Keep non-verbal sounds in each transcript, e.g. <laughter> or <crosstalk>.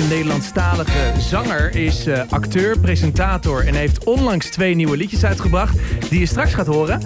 Deze Nederlandstalige zanger is uh, acteur, presentator en heeft onlangs twee nieuwe liedjes uitgebracht die je straks gaat horen.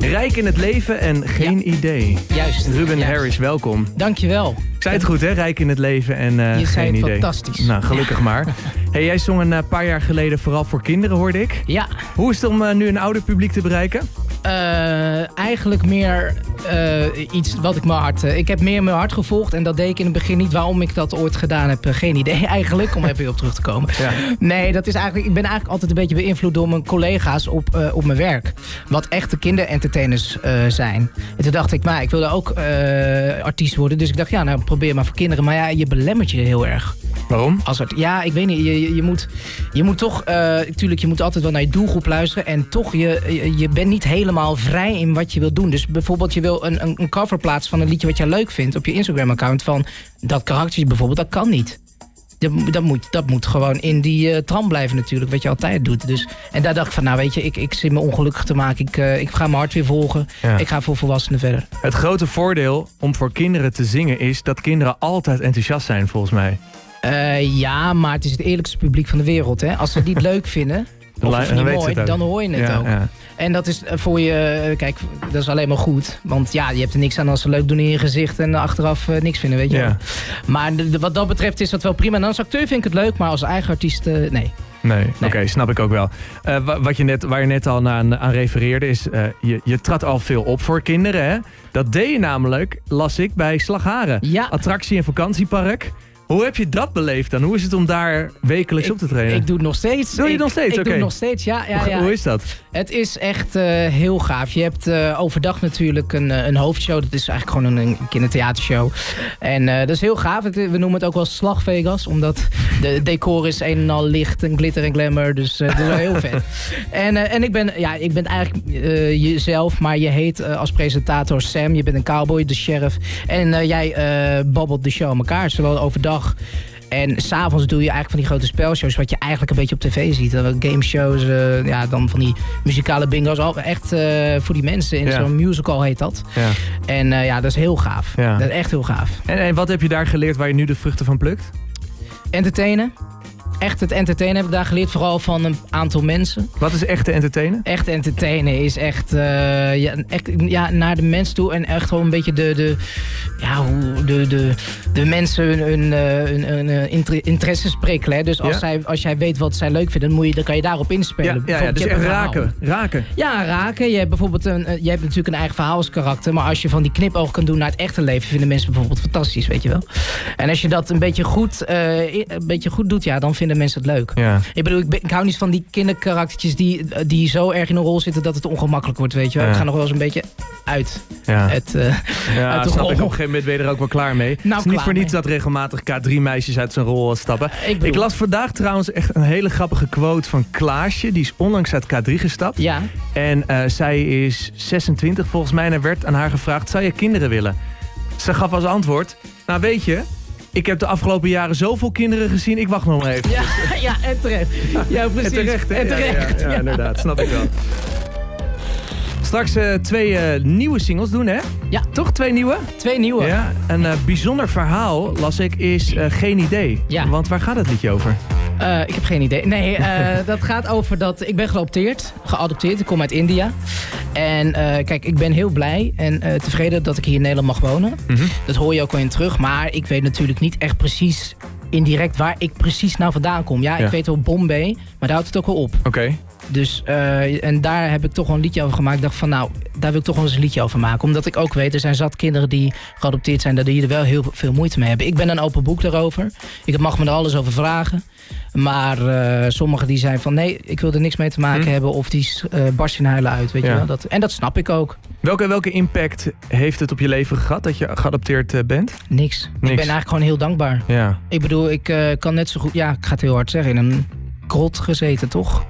Rijk in het leven en geen idee. Juist. Ruben juist. Harris, welkom. Dankjewel. Ik zei het goed, hè? Rijk in het leven en uh, je geen idee. fantastisch. Nou, gelukkig maar. <laughs> Hey, jij zong een uh, paar jaar geleden vooral voor kinderen, hoorde ik. Ja. Hoe is het om uh, nu een ouder publiek te bereiken? Uh, eigenlijk meer uh, iets wat ik mijn hart... Uh, ik heb meer mijn hart gevolgd en dat deed ik in het begin niet. Waarom ik dat ooit gedaan heb, geen idee <laughs> eigenlijk. Om even weer op terug te komen. Ja. Nee, dat is eigenlijk, ik ben eigenlijk altijd een beetje beïnvloed door mijn collega's op, op mijn werk. Wat echte kinderentertainers zijn. En toen dacht ik, maar ik wilde ook artiest worden. Dus ik dacht, ja, nou probeer maar voor kinderen. Maar ja, je belemmert je heel erg. Waarom? Als het, ja, ik weet niet. Je, je, je moet, je moet toch... Natuurlijk, je moet altijd wel naar je doelgroep luisteren. En toch, je, je, je bent niet helemaal vrij in wat je wil doen. Dus bijvoorbeeld, je wil een, een, een cover plaatsen van een liedje wat jij leuk vindt... op je Instagram-account van dat karaktertje bijvoorbeeld. Dat kan niet. Dat, dat, moet, dat moet gewoon in die uh, tram blijven natuurlijk, wat je altijd doet. Dus, en daar dacht ik van, nou weet je, ik, ik zit me ongelukkig te maken. Ik, uh, ik ga mijn hart weer volgen. Ja. Ik ga voor volwassenen verder. Het grote voordeel om voor kinderen te zingen is dat kinderen altijd enthousiast zijn, volgens mij. Uh, ja, maar het is het eerlijkste publiek van de wereld. Hè? Als ze het niet leuk vinden, of dan, niet mooi, dan hoor je het ja, ook. Ja. En dat is voor je, kijk, dat is alleen maar goed. Want ja, je hebt er niks aan als ze leuk doen in je gezicht en achteraf uh, niks vinden, weet je ja. wel. Maar wat dat betreft is dat wel prima. En als acteur vind ik het leuk, maar als eigen artiest, uh, nee. Nee, nee. oké, okay, snap ik ook wel. Uh, wat je net, waar je net al aan, aan refereerde is, uh, je, je trad al veel op voor kinderen. Hè? Dat deed je namelijk, las ik, bij Slagharen. Ja. Attractie- en vakantiepark. Hoe heb je dat beleefd dan? Hoe is het om daar wekelijks ik, op te trainen? Ik doe het nog steeds. Doe je ik, nog steeds? Ik okay. doe het nog steeds, ja. ja, hoe, ja. hoe is dat? Het is echt uh, heel gaaf. Je hebt uh, overdag natuurlijk een, een hoofdshow. Dat is eigenlijk gewoon een, een kindertheatershow. En uh, dat is heel gaaf. We noemen het ook wel Slag Vegas. Omdat de decor is een en al licht en glitter en glamour. Dus dat is wel heel <laughs> vet. En, en ik, ben, ja, ik ben eigenlijk jezelf. Maar je heet als presentator Sam. Je bent een cowboy, de sheriff. En jij babbelt de show aan elkaar. Zowel overdag... En s'avonds doe je eigenlijk van die grote spelshows... wat je eigenlijk een beetje op tv ziet. Gameshows, uh, ja, dan van die muzikale bingo's. Al echt uh, voor die mensen. In ja. zo'n musical heet dat. Ja. En uh, ja, dat is heel gaaf. Ja. Dat is echt heel gaaf. En, en wat heb je daar geleerd waar je nu de vruchten van plukt? Entertainen. Echt het entertainen heb ik daar geleerd, vooral van een aantal mensen. Wat is echt entertainen? Echt entertainen is echt, uh, ja, echt ja, naar de mens toe en echt gewoon een beetje de, de, ja, hoe de, de, de mensen hun, hun, hun, hun inter interesses prikkelen. Dus als, ja? zij, als jij weet wat zij leuk vinden, dan, moet je, dan kan je daarop inspelen. Ja, ja, ja dus echt raken, raken. Ja, raken. Je hebt bijvoorbeeld een, je hebt natuurlijk een eigen verhaalskarakter, maar als je van die knipoog kan doen naar het echte leven, vinden mensen bijvoorbeeld fantastisch, weet je wel. En als je dat een beetje goed, uh, een beetje goed doet, ja, dan vinden mensen het leuk. Ja. Ik bedoel, ik, ben, ik, hou niet van die kinderkaraktertjes die, die zo erg in een rol zitten dat het ongemakkelijk wordt, weet je wel. Ja. Ik ga nog wel eens een beetje uit ja. het uh, Ja, uit de snap rol. ik. Op een gegeven moment ben je er ook wel klaar mee. Nou, het is niet klaar voor niets dat regelmatig K3-meisjes uit zijn rol stappen. Ik, las vandaag trouwens echt een hele grappige quote van Klaasje. Die is onlangs uit K3 gestapt. Ja. En uh, zij is 26 volgens mij. En er werd aan haar gevraagd, zou je kinderen willen? Ze gaf als antwoord, nou weet je... Ik heb de afgelopen jaren zoveel kinderen gezien. Ik wacht nog maar even. Ja, <laughs> ja en terecht. Ja, precies. En terecht, hè? En terecht. Ja, ja, ja, inderdaad. Snap ik wel. Straks uh, twee uh, nieuwe singles doen, hè? Ja. Toch twee nieuwe? Twee nieuwe. Ja. Een uh, bijzonder verhaal, las ik, is Geen Idee. Ja. Want waar gaat het liedje over? Uh, ik heb geen idee. Nee, uh, <laughs> dat gaat over dat ik ben geadopteerd. Geadopteerd. Ik kom uit India. En uh, kijk, ik ben heel blij en tevreden dat ik hier in Nederland mag wonen. Mm -hmm. Dat hoor je ook wel in terug. Maar ik weet natuurlijk niet echt precies indirect waar ik precies nou vandaan kom. Ja, ik Ja. weet wel Bombay, maar daar houdt het ook wel op. Oké. Dus, uh, en daar heb ik toch wel een liedje over gemaakt. Ik dacht van, nou, daar wil ik toch wel eens een liedje over maken. Omdat ik ook weet, er zijn zat kinderen die geadopteerd zijn... dat die er wel heel veel moeite mee hebben. Ik ben een open boek daarover. Ik mag me er alles over vragen. Maar uh, sommigen die zijn van, nee, ik wil er niks mee te maken Hm. hebben... of die uh, barsten huilen uit, weet Ja. je wel. Dat, en dat snap ik ook. Welke, welke impact heeft het op je leven gehad dat je geadopteerd bent? Niks. Ik ben eigenlijk gewoon heel dankbaar. Ja. Ik bedoel, ik uh, kan net zo goed... Ja, ik ga het heel hard zeggen. In een grot gezeten, toch?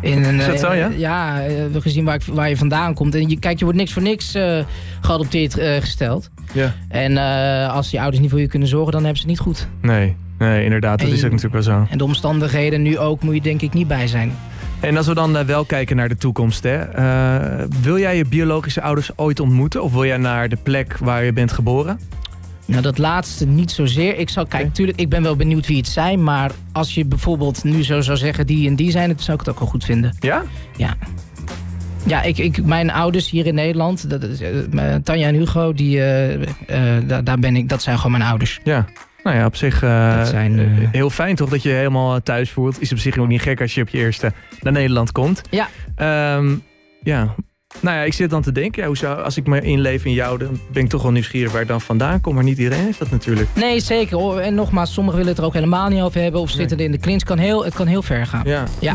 In een, Is dat zo, ja? uh, ja, uh, gezien waar, ik, waar, je vandaan komt. En je, kijk, je wordt niks voor niks uh, geadopteerd gesteld. Ja. En als je ouders niet voor je kunnen zorgen, dan hebben ze het niet goed. Nee, nee inderdaad. Dat is ook natuurlijk wel zo. En de omstandigheden nu ook moet je denk ik niet bij zijn. En als we dan eh, wel kijken naar de toekomst, hè, eh, wil jij je biologische ouders ooit ontmoeten? Of wil jij naar de plek waar je bent geboren? Nou, dat laatste niet zozeer. Ik zal, kijk, natuurlijk, ik ben wel benieuwd wie het zijn. Maar als je bijvoorbeeld nu zo zou zeggen die en die zijn, dan zou ik het ook wel goed vinden. Ja? Ja. Ja, ik, ik, mijn ouders hier in Nederland, dat is, uh, Tanja en Hugo, die, uh, uh, daar, daar ben ik, dat zijn gewoon mijn ouders. Ja. Nou ja, op zich zijn, heel fijn toch dat je helemaal thuis voelt. Is op zich ook niet gek als je op je eerste naar Nederland komt. Ja. Um, ja, nou ja, ik zit dan te denken, ja, hoe zou, als ik me inleef in jou, dan ben ik toch wel nieuwsgierig waar ik dan vandaan kom. Maar niet iedereen heeft dat natuurlijk. Nee, zeker. En nogmaals, sommigen willen het er ook helemaal niet over hebben. Of zitten nee. in de klins. Kan heel, het kan heel ver gaan. Ja. ja.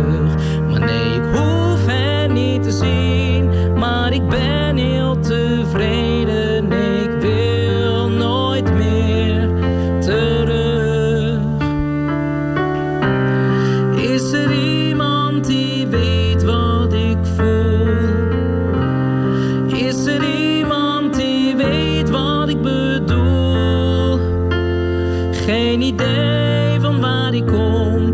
van waar ik kom.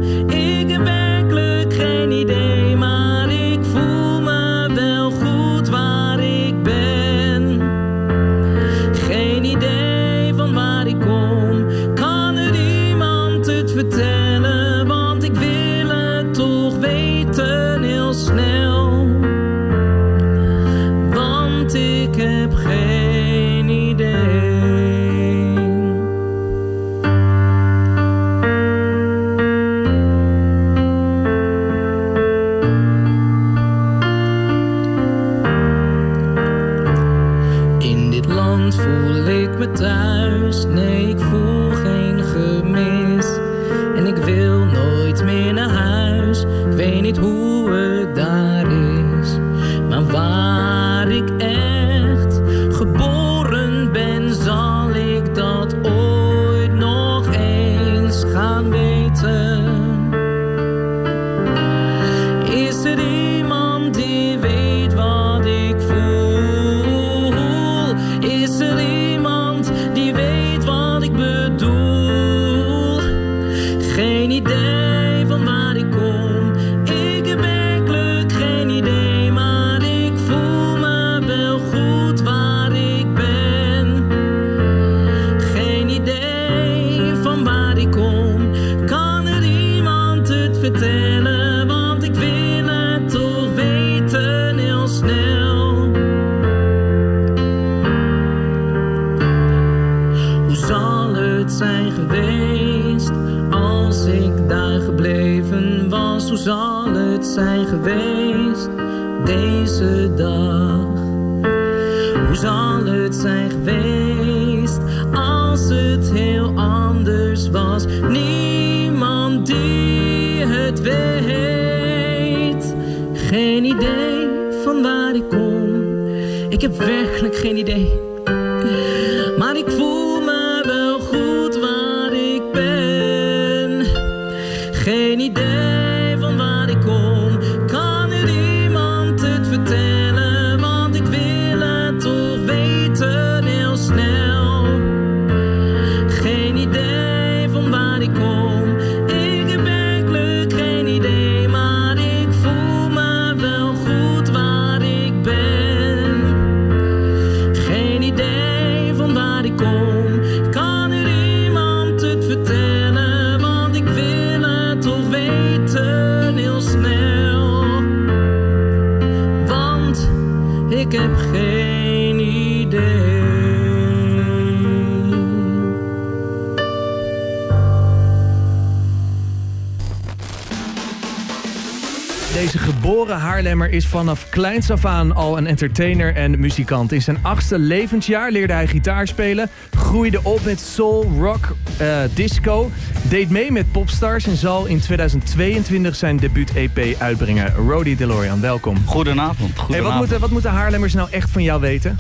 Geen idee. ik heb geen idee. Deze geboren Haarlemmer is vanaf kleins af aan al een entertainer en muzikant. In zijn achtste levensjaar leerde hij gitaar spelen, groeide op met soul, rock, eh, disco deed mee met popstars en zal in 2022 zijn debuut-EP uitbrengen. Rody DeLorean, welkom. Goedenavond. goedenavond. Hey, wat, moeten, wat moeten Haarlemmers nou echt van jou weten?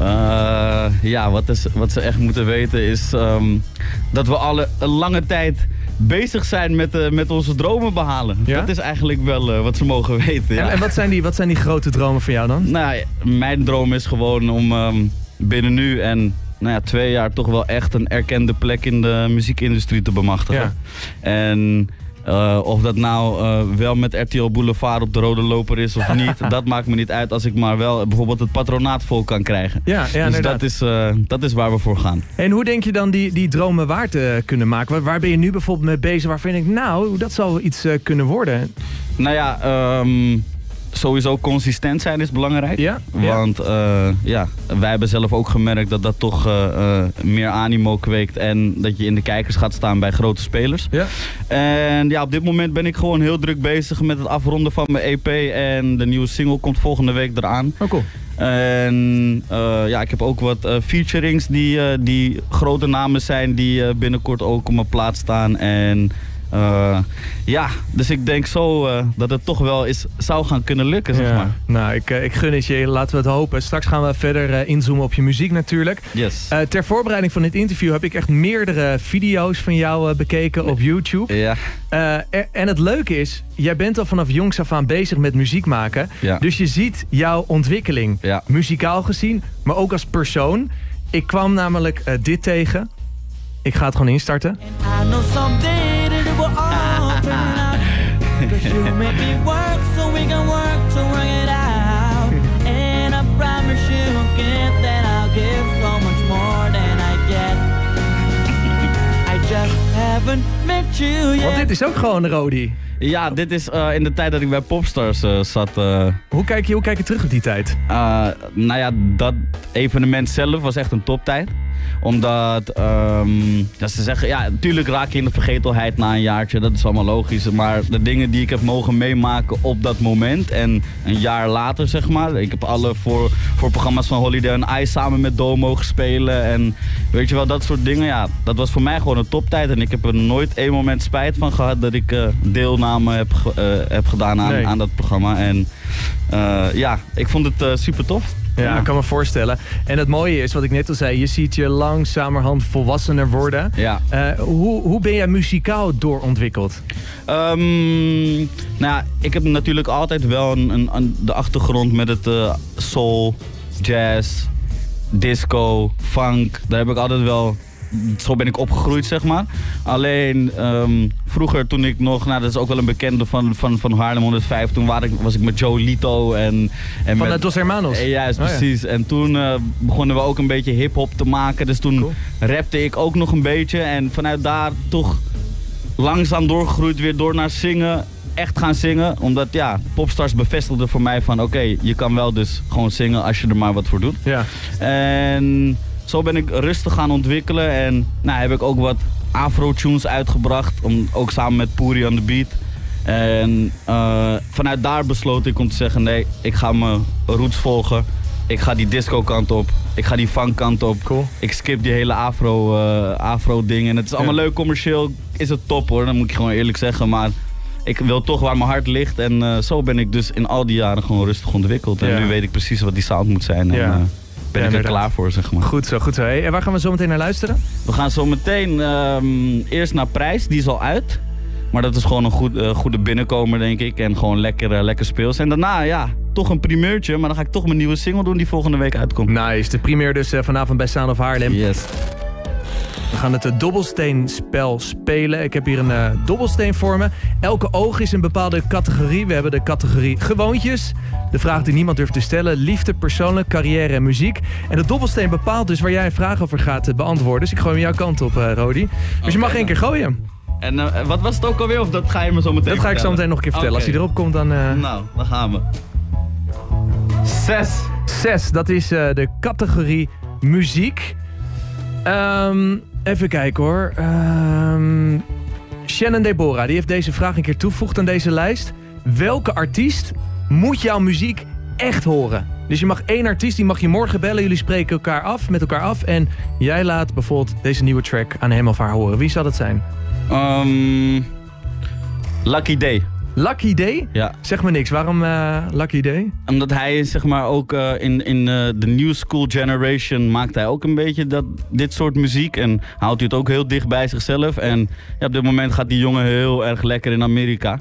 Uh, ja, wat, is, wat ze echt moeten weten is um, dat we alle een lange tijd bezig zijn met, uh, met onze dromen behalen. Ja? Dat is eigenlijk wel uh, wat ze mogen weten. Ja. En, en, wat, zijn die, wat zijn die grote dromen van jou dan? Nou, mijn droom is gewoon om um, binnen nu en nou ja, twee jaar toch wel echt een erkende plek in de muziekindustrie te bemachtigen. Ja. En uh, of dat nou uh, wel met RTL Boulevard op de rode loper is of niet, <laughs> dat maakt me niet uit als ik maar wel bijvoorbeeld het patronaat vol kan krijgen. Ja, ja dus dat is, uh, dat is waar we voor gaan. En hoe denk je dan die, die dromen waar te kunnen maken? Waar, waar ben je nu bijvoorbeeld mee bezig waarvan je denkt, nou, dat zal iets kunnen worden? Nou ja, um, sowieso consistent zijn is belangrijk. Ja, Want uh, ja, wij hebben zelf ook gemerkt dat dat toch uh, uh, meer animo kweekt. En dat je in de kijkers gaat staan bij grote spelers. Ja. En ja, op dit moment ben ik gewoon heel druk bezig met het afronden van mijn EP. En de nieuwe single komt volgende week eraan. Oh cool. En ja, ik heb ook wat featurings die, die grote namen zijn die binnenkort ook op mijn plaats staan. En uh, ja, dus ik denk zo uh, dat het toch wel is, zou gaan kunnen lukken, zeg ja. maar. Nou, ik, ik gun het je. Laten we het hopen. Straks gaan we verder uh, inzoomen op je muziek natuurlijk. Yes. ter voorbereiding van dit interview heb ik echt meerdere video's van jou bekeken op YouTube. Ja. en het leuke is, jij bent al vanaf jongs af aan bezig met muziek maken. Ja. Dus je ziet jouw ontwikkeling. Ja. Muzikaal gezien, maar ook als persoon. Ik kwam namelijk dit tegen. Ik ga het gewoon instarten. Cause you <laughs> make me work so we can work to work it out. And I promise you get that I'll give so much more than I get. I just haven't met you yet. Want dit is ook gewoon Rodi. Ja, dit is uh, in de tijd dat ik bij Popstars uh, zat. Uh, hoe, kijk je, hoe kijk je terug op die tijd? nou ja, dat evenement zelf was echt een toptijd omdat um, dat ze zeggen, ja, natuurlijk raak je in de vergetelheid na een jaartje. Dat is allemaal logisch. Maar de dingen die ik heb mogen meemaken op dat moment en een jaar later, zeg maar. Ik heb alle voor, voor programma's van Holiday and I samen met Do mogen spelen. En weet je wel, dat soort dingen. Ja, dat was voor mij gewoon een toptijd. En ik heb er nooit één moment spijt van gehad dat ik uh, deelname heb, uh, heb gedaan aan, nee. aan dat programma. En ja, ik vond het super tof. Ja, ik kan me voorstellen. En het mooie is, wat ik net al zei, je ziet je langzamerhand volwassener worden. Ja. Uh, hoe, hoe ben jij muzikaal doorontwikkeld? Um, nou ja, ik heb natuurlijk altijd wel een, een, een de achtergrond met het uh, soul, jazz, disco, funk. Daar heb ik altijd wel zo ben ik opgegroeid, zeg maar. Alleen um, vroeger toen ik nog, nou dat is ook wel een bekende van, van, van Haarlem 105, toen was ik, was ik met Joe Lito en... en van met, Dos Hermanos? Ja, juist, oh, precies. Ja. En toen uh, begonnen we ook een beetje hip-hop te maken. Dus toen cool. rapte ik ook nog een beetje. En vanuit daar toch langzaam doorgegroeid weer door naar zingen echt gaan zingen. Omdat ja, Popstars bevestigde voor mij van oké, okay, je kan wel dus gewoon zingen als je er maar wat voor doet. Ja. En zo ben ik rustig gaan ontwikkelen en nou, heb ik ook wat afro-tunes uitgebracht. Om, ook samen met Puri on the Beat. En uh, vanuit daar besloot ik om te zeggen, nee, ik ga mijn roots volgen. Ik ga die disco kant op. Ik ga die funk kant op. Cool. Ik skip die hele afro, uh, afro ding. En het is allemaal ja. leuk commercieel. Is het top hoor, dat moet ik gewoon eerlijk zeggen. Maar ik wil toch waar mijn hart ligt. En uh, zo ben ik dus in al die jaren gewoon rustig ontwikkeld. En nu weet ik precies wat die sound moet zijn. Ja. En, ben Ja, ik er klaar voor, zeg maar. Goed zo, goed zo. Hey, en waar gaan we zo meteen naar luisteren? We gaan zo meteen ehm, eerst naar Prijs, die is al uit. Maar dat is gewoon een goed, eh, goede binnenkomer, denk ik. En gewoon lekker, eh, lekker speels. En daarna, ja, toch een primeurtje. Maar dan ga ik toch mijn nieuwe single doen die volgende week uitkomt. Nice, de primeur dus eh, vanavond bij Sound of Haarlem. Yes. We gaan het eh, dobbelsteenspel spelen. Ik heb hier een eh, dobbelsteen voor me. Elke oog is een bepaalde categorie. We hebben de categorie gewoontjes. De vraag die niemand durft te stellen. Liefde, persoonlijk, carrière en muziek. En de dobbelsteen bepaalt dus waar jij een vraag over gaat eh, beantwoorden. Dus ik gooi hem jouw kant op, Rodi. Dus je mag één keer gooien. En wat was het ook alweer? Of dat ga je me zo meteen Dat ga ik zo meteen nog een keer vertellen. Als hij erop komt, dan... Nou, daar gaan we. Zes. Zes, dat is de categorie muziek. Ehm, even kijken hoor. Ehm, Shannon Deborah, die heeft deze vraag een keer toegevoegd aan deze lijst. welke artiest moet jouw muziek echt horen? Dus je mag één artiest, die mag je morgen bellen. Jullie spreken elkaar af, met elkaar af. En jij laat bijvoorbeeld deze nieuwe track aan hem of haar horen. Wie zal dat zijn? Ehm, Lucky Day. Lucky Day? Ja. Zeg me niks. Waarom eh, Lucky Day? Omdat hij zeg maar ook eh, in, in eh, de new school generation maakt hij ook een beetje dat, dit soort muziek. En houdt hij het ook heel dicht bij zichzelf. En ja, op dit moment gaat die jongen heel erg lekker in Amerika.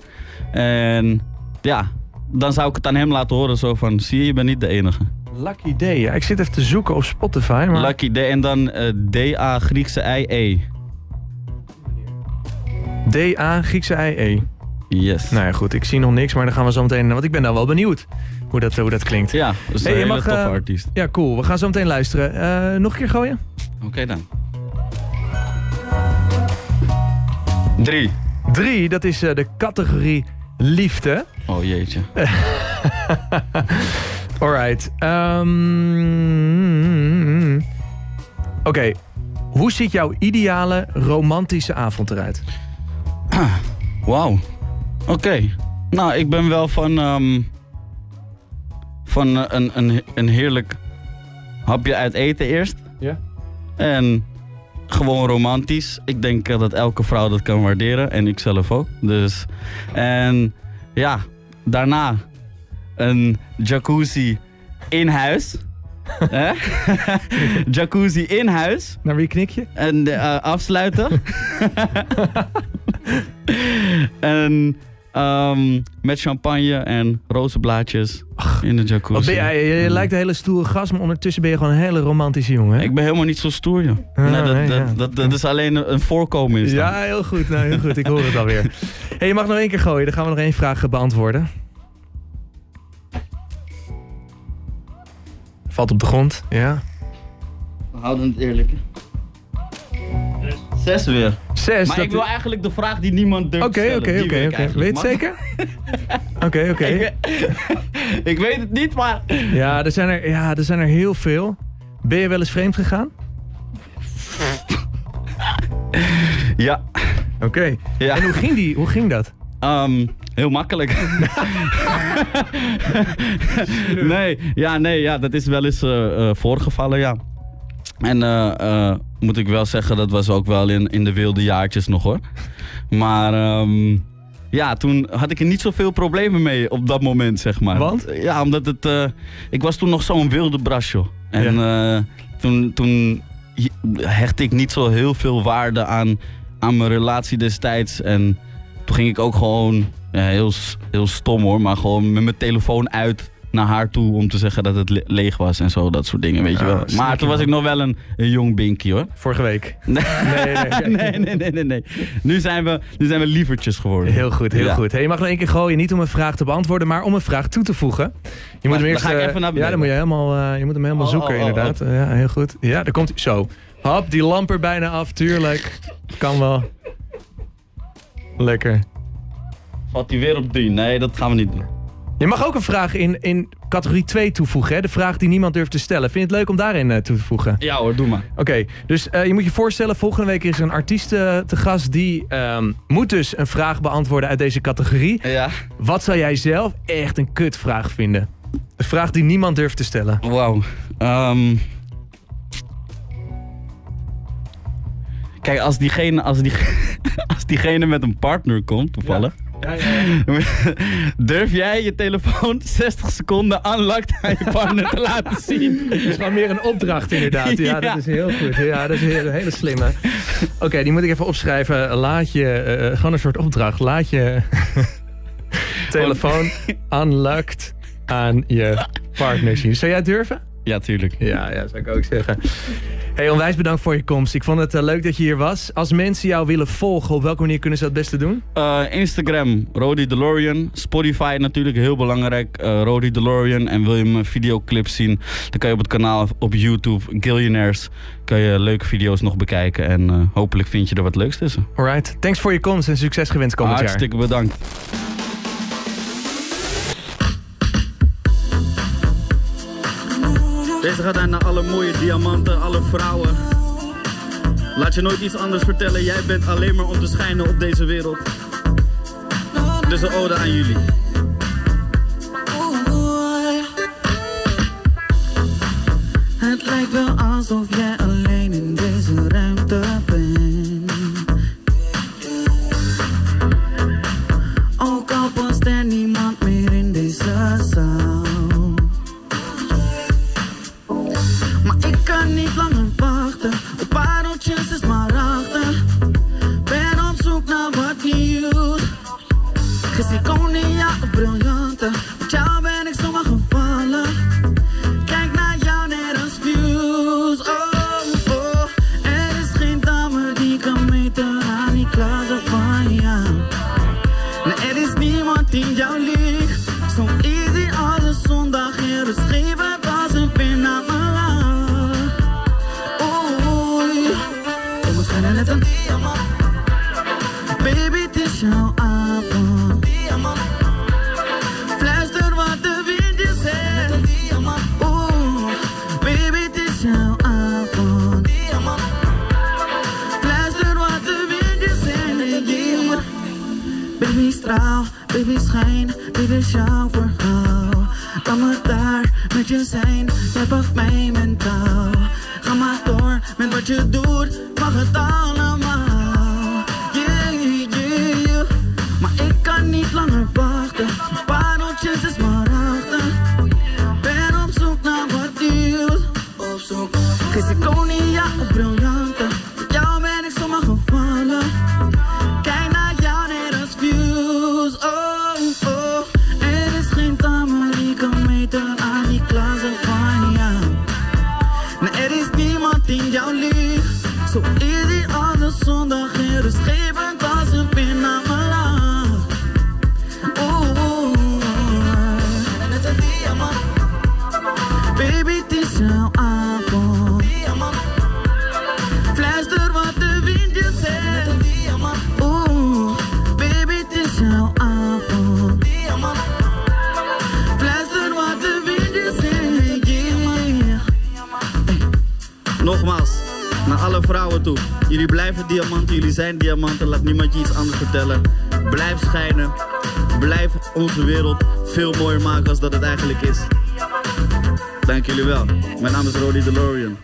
En ja, dan zou ik het aan hem laten horen zo van, zie je, je bent niet de enige. Lucky Day. Ja, ik zit even te zoeken op Spotify. Maar... Lucky Day en dan D-A Griekse I-E. D-A, Griekse I-E. Yes. Nou ja, goed. Ik zie nog niks, maar dan gaan we zo meteen... Want ik ben nou wel benieuwd hoe dat, hoe dat klinkt. Ja, dat is Hey, een je hele mag, toffe eh, artiest. Ja, cool. We gaan zo meteen luisteren. Eh, nog een keer gooien? Oké dan. Drie. Drie, dat is eh, de categorie liefde. Oh jeetje. <laughs> Alright. ehm, Oké. Hoe ziet jouw ideale romantische avond eruit? Wauw. Oké. Nou, ik ben wel van, ehm, van eh, een, een, een heerlijk hapje uit eten eerst. Ja. En gewoon romantisch. Ik denk eh, dat elke vrouw dat kan waarderen. En ik zelf ook. Dus. En ja, daarna een jacuzzi in huis. <laughs> Hè? <laughs> jacuzzi in huis. Naar wie knik je? En eh, afsluiten. <laughs> en ehm, met champagne en rozenblaadjes in de jacuzzi. Wat ben jij? Je, je lijkt een hele stoere gast, maar ondertussen ben je gewoon een hele romantische jongen. hè? Ik ben helemaal niet zo stoer, joh. Ah, nee, dat, nee, dat, ja. dat, dat is alleen een- een voorkomen. Is. Ja, heel goed. Nou, heel goed. Ik hoor het alweer. <laughs> Hey, je mag nog één keer gooien. Dan gaan we nog één vraag beantwoorden. Valt op de grond. Ja. We houden het eerlijk. Zes weer. Maar dat- ik wil eigenlijk de vraag die niemand durft te stellen. oké, oké, oké. Weet je zeker? <laughs> Oké, oké. Ik, weet- <laughs> ik weet het niet, maar... Ja, er zijn er, ja, er zijn er heel veel. Ben je wel eens vreemd gegaan? <laughs> Ja. Oké. Ja. En hoe ging, die, hoe ging dat? Ehm, heel makkelijk. nee, ja, nee, ja, dat is wel eens eh, eh, voorgevallen, ja. En eh, moet ik wel zeggen, dat was ook wel in, in de wilde jaartjes nog hoor. Maar ehm, ja, toen had ik er niet zoveel problemen mee op dat moment, zeg maar. Want? Ja, omdat het... eh, ik was toen nog zo'n wilde bras, joh. En eh, toen, toen hechtte ik niet zo heel veel waarde aan, aan mijn relatie destijds. En toen ging ik ook gewoon, ja, heel, heel stom hoor, maar gewoon met mijn telefoon uit naar haar toe om te zeggen dat het le- leeg was en zo, dat soort dingen, weet je Ah, wel. Maar toen was ik nog wel een, een jong binky hoor. Vorige week. Nee, <laughs> Nee, nee. nee, nee, nee, nee, nee. Nu zijn we, nu zijn we lievertjes geworden. Heel goed, heel Ja. goed. Hey, je mag nog één keer gooien, niet om een vraag te beantwoorden, maar om een vraag toe te voegen. Je moet hem dan eerst. ga ik eh, even naar ja, dan moet je helemaal, eh, je moet hem helemaal Oh, zoeken, oh, oh, inderdaad. Ja, heel goed. Ja, daar komt hij. Zo. Hop, die lamp er bijna af, tuurlijk. Kan wel. Lekker. Valt hij weer op drie? Nee, dat gaan we niet doen. Je mag ook een vraag in, in categorie 2 toevoegen, hè? de vraag die niemand durft te stellen. Vind je het leuk om daarin eh, toe te voegen? Ja hoor, doe maar. Oké, dus eh, je moet je voorstellen, volgende week is er een artiest eh, te gast die ehm, moet dus een vraag beantwoorden uit deze categorie. Ja. Wat zou jij zelf echt een kutvraag vinden? Een vraag die niemand durft te stellen. Wauw. Ehm. Kijk, als diegene, als, die, <laughs> als diegene met een partner komt, toevallig. Ja, ja, <laughs> Durf jij je telefoon <laughs> 60 seconden unlocked aan je partner te laten <laughs> zien? Dat is gewoon meer een opdracht inderdaad. Ja, Ja. dat is heel goed. Ja, dat is een hele, hele slimme. Oké, die moet ik even opschrijven. Laat je, eh, gewoon een soort opdracht. Laat je telefoon unlocked aan je partner zien. Zou jij het durven? Ja, tuurlijk. Ja, ja, zou ik ook zeggen. Hey, onwijs bedankt voor je komst. Ik vond het eh, leuk dat je hier was. Als mensen jou willen volgen, op welke manier kunnen ze dat het beste doen? Eh, Instagram, Rody DeLorean. Spotify natuurlijk heel belangrijk, eh Rody DeLorean. En wil je mijn videoclips zien, dan kan je op het kanaal op YouTube, Gillionaires, kan je leuke video's nog bekijken. En eh, hopelijk vind je er wat leuks tussen. Alright, thanks voor je komst en succes gewenst komend jaar. Hartstikke bedankt. Deze gaat aan naar alle mooie diamanten, alle vrouwen. Laat je nooit iets anders vertellen, jij bent alleen maar om te schijnen op deze wereld. Dus een ode aan jullie. Het lijkt wel alsof jij alleen in deze ruimte это. Baby schijn, baby jouw verhaal. Kan maar daar met je zijn, jij pakt mijn mentaal. Ga maar door met wat je doet, mag het allemaal. Yeah, yeah, yeah. Maar ik kan niet langer wachten. diamanten, jullie zijn diamanten. Laat niemand je iets anders vertellen. Blijf schijnen. Blijf onze wereld veel mooier maken als dat het eigenlijk is. Dank jullie wel. Mijn naam is Rody DeLorean.